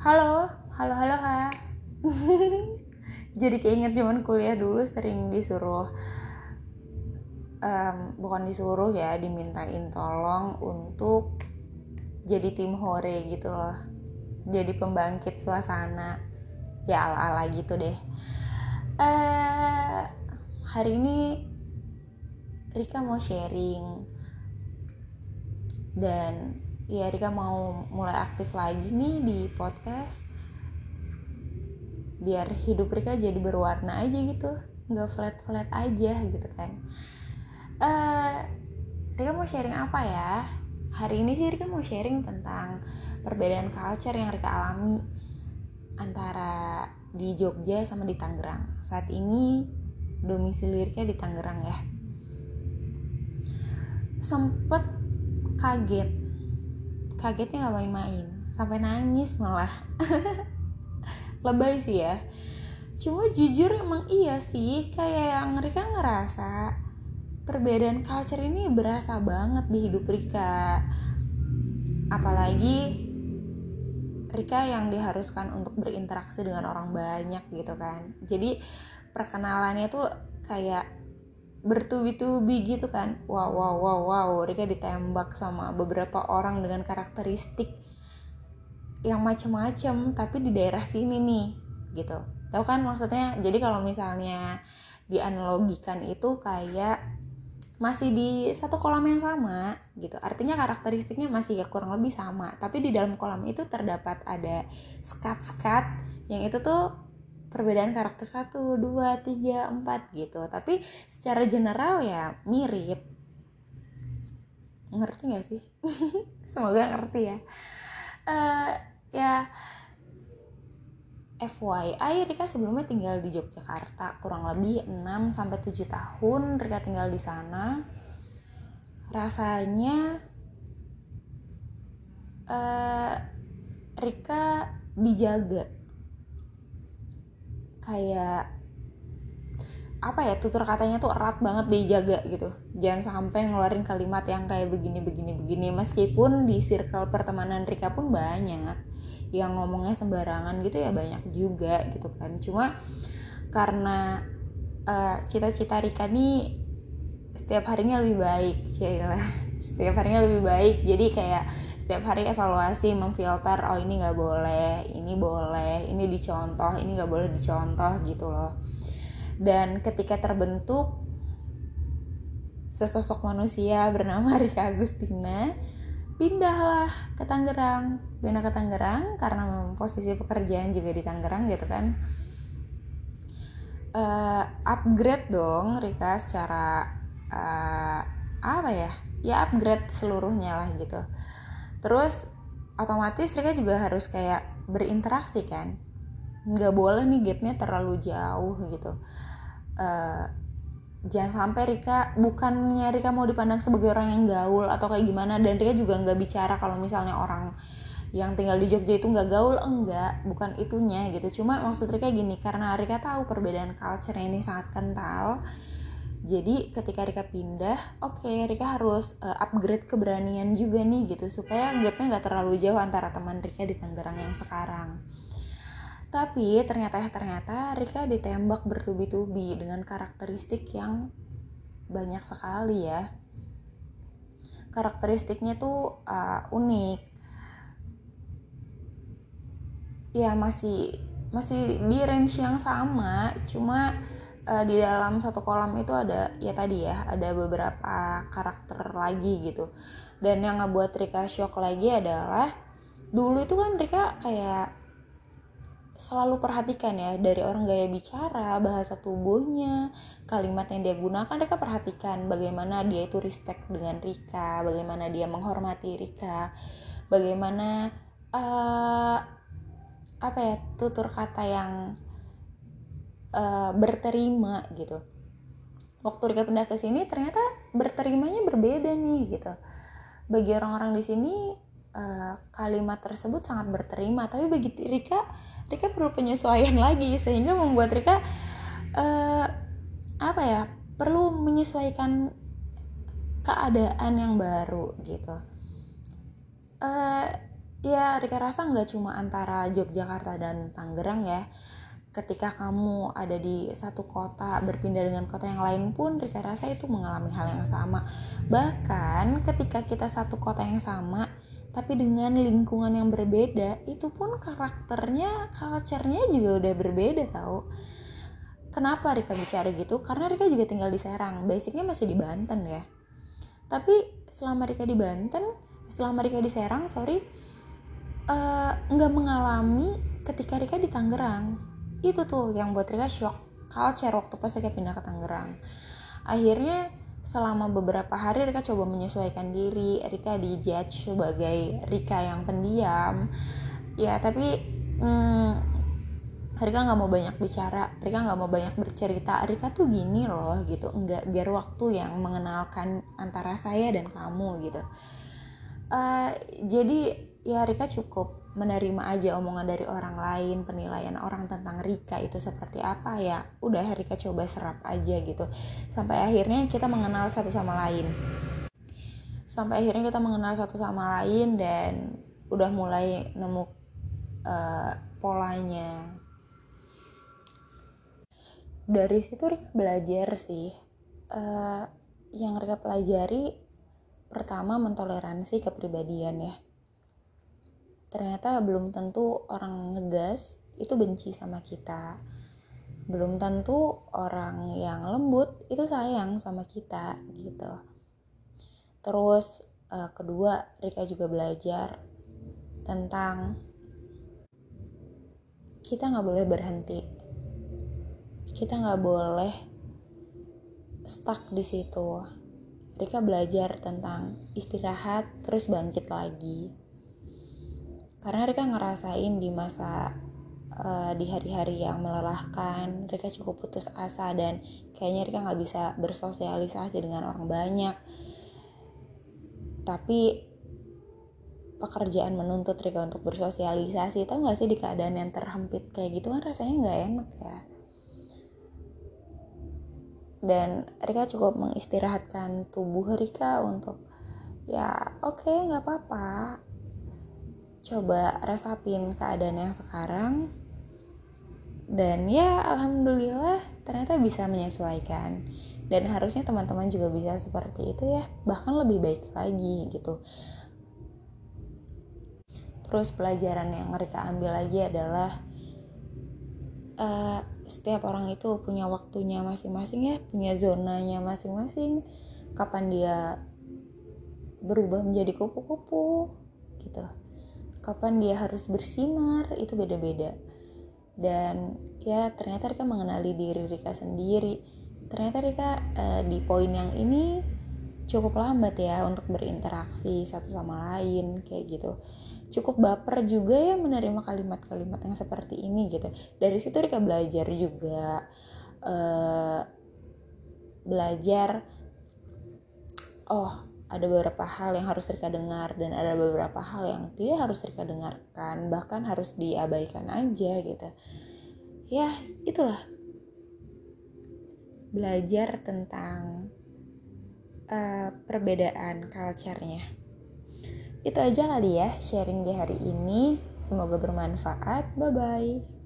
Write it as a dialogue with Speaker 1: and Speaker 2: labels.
Speaker 1: halo halo halo ha. Jadi keinget zaman kuliah dulu sering disuruh um, bukan disuruh ya dimintain tolong untuk jadi tim hore gitu loh. Jadi pembangkit suasana. Ya ala ala gitu deh. Uh, hari ini Rika mau sharing dan ya Rika mau mulai aktif lagi nih di podcast. Biar hidup Rika jadi berwarna aja gitu. Nggak flat flat aja gitu kan. Uh, Rika mau sharing apa ya? Hari ini sih Rika mau sharing tentang perbedaan culture yang Rika alami antara di Jogja sama di Tangerang. Saat ini domisili Rika di Tangerang ya. Sempet kaget kagetnya nggak main-main. Sampai nangis malah. Lebay sih ya. Cuma jujur emang iya sih kayak yang Rika ngerasa perbedaan culture ini berasa banget di hidup Rika. Apalagi Rika yang diharuskan untuk berinteraksi dengan orang banyak gitu kan. Jadi perkenalannya tuh kayak bertubi-tubi gitu kan. Wow wow wow wow Rika ditembak sama beberapa orang dengan karakteristik yang macem-macem tapi di daerah sini nih gitu. Tahu kan maksudnya? Jadi kalau misalnya dianalogikan itu kayak masih di satu kolam yang sama gitu. Artinya karakteristiknya masih ya kurang lebih sama. Tapi di dalam kolam itu terdapat ada skat-skat yang itu tuh perbedaan karakter satu dua tiga empat gitu. Tapi secara general ya mirip. Ngerti gak sih? Semoga ngerti ya. Uh, ya FYI Rika sebelumnya tinggal di Yogyakarta. Kurang lebih 6 sampai 7 tahun Rika tinggal di sana. Rasanya uh, Rika dijaga kayak apa ya tutur katanya tuh erat banget dijaga gitu. Jangan sampai ngeluarin kalimat yang kayak begini begini begini. Meskipun di circle pertemanan Rika pun banyak yang ngomongnya sembarangan gitu ya banyak juga gitu kan. Cuma karena uh, cita-cita Rika nih setiap harinya lebih baik cila. Setiap harinya lebih baik. Jadi kayak setiap hari evaluasi memfilter oh ini nggak boleh ini boleh ini dicontoh ini nggak boleh dicontoh gitu loh. Dan ketika terbentuk sesosok manusia bernama Rika Agustina pindahlah ke Tangerang. Pindah ke Tangerang karena posisi pekerjaan juga di Tangerang gitu kan. Uh, upgrade dong Rika secara uh, apa ya? Ya upgrade seluruhnya lah gitu terus otomatis mereka juga harus kayak berinteraksi kan. Nggak boleh nih gapnya terlalu jauh gitu. Uh, jangan sampai Rika bukannya Rika mau dipandang sebagai orang yang gaul atau kayak gimana dan Rika juga nggak bicara kalau misalnya orang yang tinggal di Jogja itu nggak gaul enggak bukan itunya gitu. Cuma maksud Rika gini karena Rika tahu perbedaan culture ini sangat kental jadi ketika Rika pindah oke okay, Rika harus uh, upgrade keberanian juga nih gitu. Supaya gapnya nggak terlalu jauh antara teman Rika di Tangerang yang sekarang. Tapi ternyata ya ternyata Rika ditembak bertubi-tubi dengan karakteristik yang banyak sekali ya. Karakteristiknya tuh uh, unik. Ya masih masih di range yang sama cuma uh, di dalam satu kolam itu ada ya tadi ya ada beberapa karakter lagi gitu. Dan yang ngebuat Rika shock lagi adalah dulu itu kan Rika kayak selalu perhatikan ya dari orang gaya bicara, bahasa tubuhnya, kalimat yang dia gunakan Rika perhatikan bagaimana dia itu respect dengan Rika, bagaimana dia menghormati Rika, bagaimana uh, apa ya tutur kata yang uh, berterima gitu. Waktu Rika pindah ke sini ternyata berterimanya berbeda nih gitu. Bagi orang-orang di sini uh, kalimat tersebut sangat berterima. Tapi bagi Rika Rika perlu penyesuaian lagi sehingga membuat Rika uh, apa ya perlu menyesuaikan keadaan yang baru gitu. Uh, ya Rika rasa nggak cuma antara Yogyakarta dan Tangerang ya ketika kamu ada di satu kota berpindah dengan kota yang lain pun Rika rasa itu mengalami hal yang sama. Bahkan ketika kita satu kota yang sama tapi dengan lingkungan yang berbeda itu pun karakternya culture-nya juga udah berbeda tau. Kenapa Rika bicara gitu? Karena Rika juga tinggal di Serang basicnya masih di Banten ya. Tapi selama Rika di Banten selama Rika di Serang sorry eh, nggak uh, mengalami ketika Rika di Tangerang itu tuh yang buat Rika shock culture waktu pas Rika pindah ke Tangerang. Akhirnya selama beberapa hari Rika coba menyesuaikan diri. Rika dijudge sebagai Rika yang pendiam. Ya tapi hmm, Rika nggak mau banyak bicara Rika nggak mau banyak bercerita. Rika tuh gini loh gitu nggak biar waktu yang mengenalkan antara saya dan kamu gitu. Uh, jadi ya Rika cukup menerima aja omongan dari orang lain penilaian orang tentang Rika itu seperti apa ya udah Rika coba serap aja gitu. Sampai akhirnya kita mengenal satu sama lain. Sampai akhirnya kita mengenal satu sama lain dan udah mulai nemu uh, polanya. Dari situ Rika belajar sih uh, yang Rika pelajari pertama mentoleransi kepribadian ya ternyata belum tentu orang ngegas itu benci sama kita. Belum tentu orang yang lembut itu sayang sama kita gitu. Terus uh, kedua Rika juga belajar tentang kita nggak boleh berhenti. Kita nggak boleh stuck di situ. Rika belajar tentang istirahat terus bangkit lagi karena Rika ngerasain di masa uh, di hari-hari yang melelahkan Rika cukup putus asa dan kayaknya Rika nggak bisa bersosialisasi dengan orang banyak. Tapi pekerjaan menuntut Rika untuk bersosialisasi tau gak sih di keadaan yang terhempit kayak gitu kan rasanya nggak enak ya? Dan Rika cukup mengistirahatkan tubuh Rika untuk ya oke okay, nggak apa-apa coba resapin keadaan yang sekarang. Dan ya alhamdulillah ternyata bisa menyesuaikan. Dan harusnya teman-teman juga bisa seperti itu ya bahkan lebih baik lagi gitu. Terus pelajaran yang mereka ambil lagi adalah uh, setiap orang itu punya waktunya masing-masing ya punya zonanya masing-masing. Kapan dia berubah menjadi kupu-kupu gitu kapan dia harus bersinar itu beda-beda. Dan ya ternyata Rika mengenali diri Rika sendiri. Ternyata Rika uh, di poin yang ini cukup lambat ya untuk berinteraksi satu sama lain kayak gitu. Cukup baper juga ya menerima kalimat-kalimat yang seperti ini gitu. Dari situ Rika belajar juga uh, belajar oh ada beberapa hal yang harus Rika dengar dan ada beberapa hal yang tidak harus Rika dengarkan bahkan harus diabaikan aja gitu. Ya itulah. Belajar tentang uh, perbedaan culture-nya. Itu aja kali ya sharing di hari ini. Semoga bermanfaat. Bye bye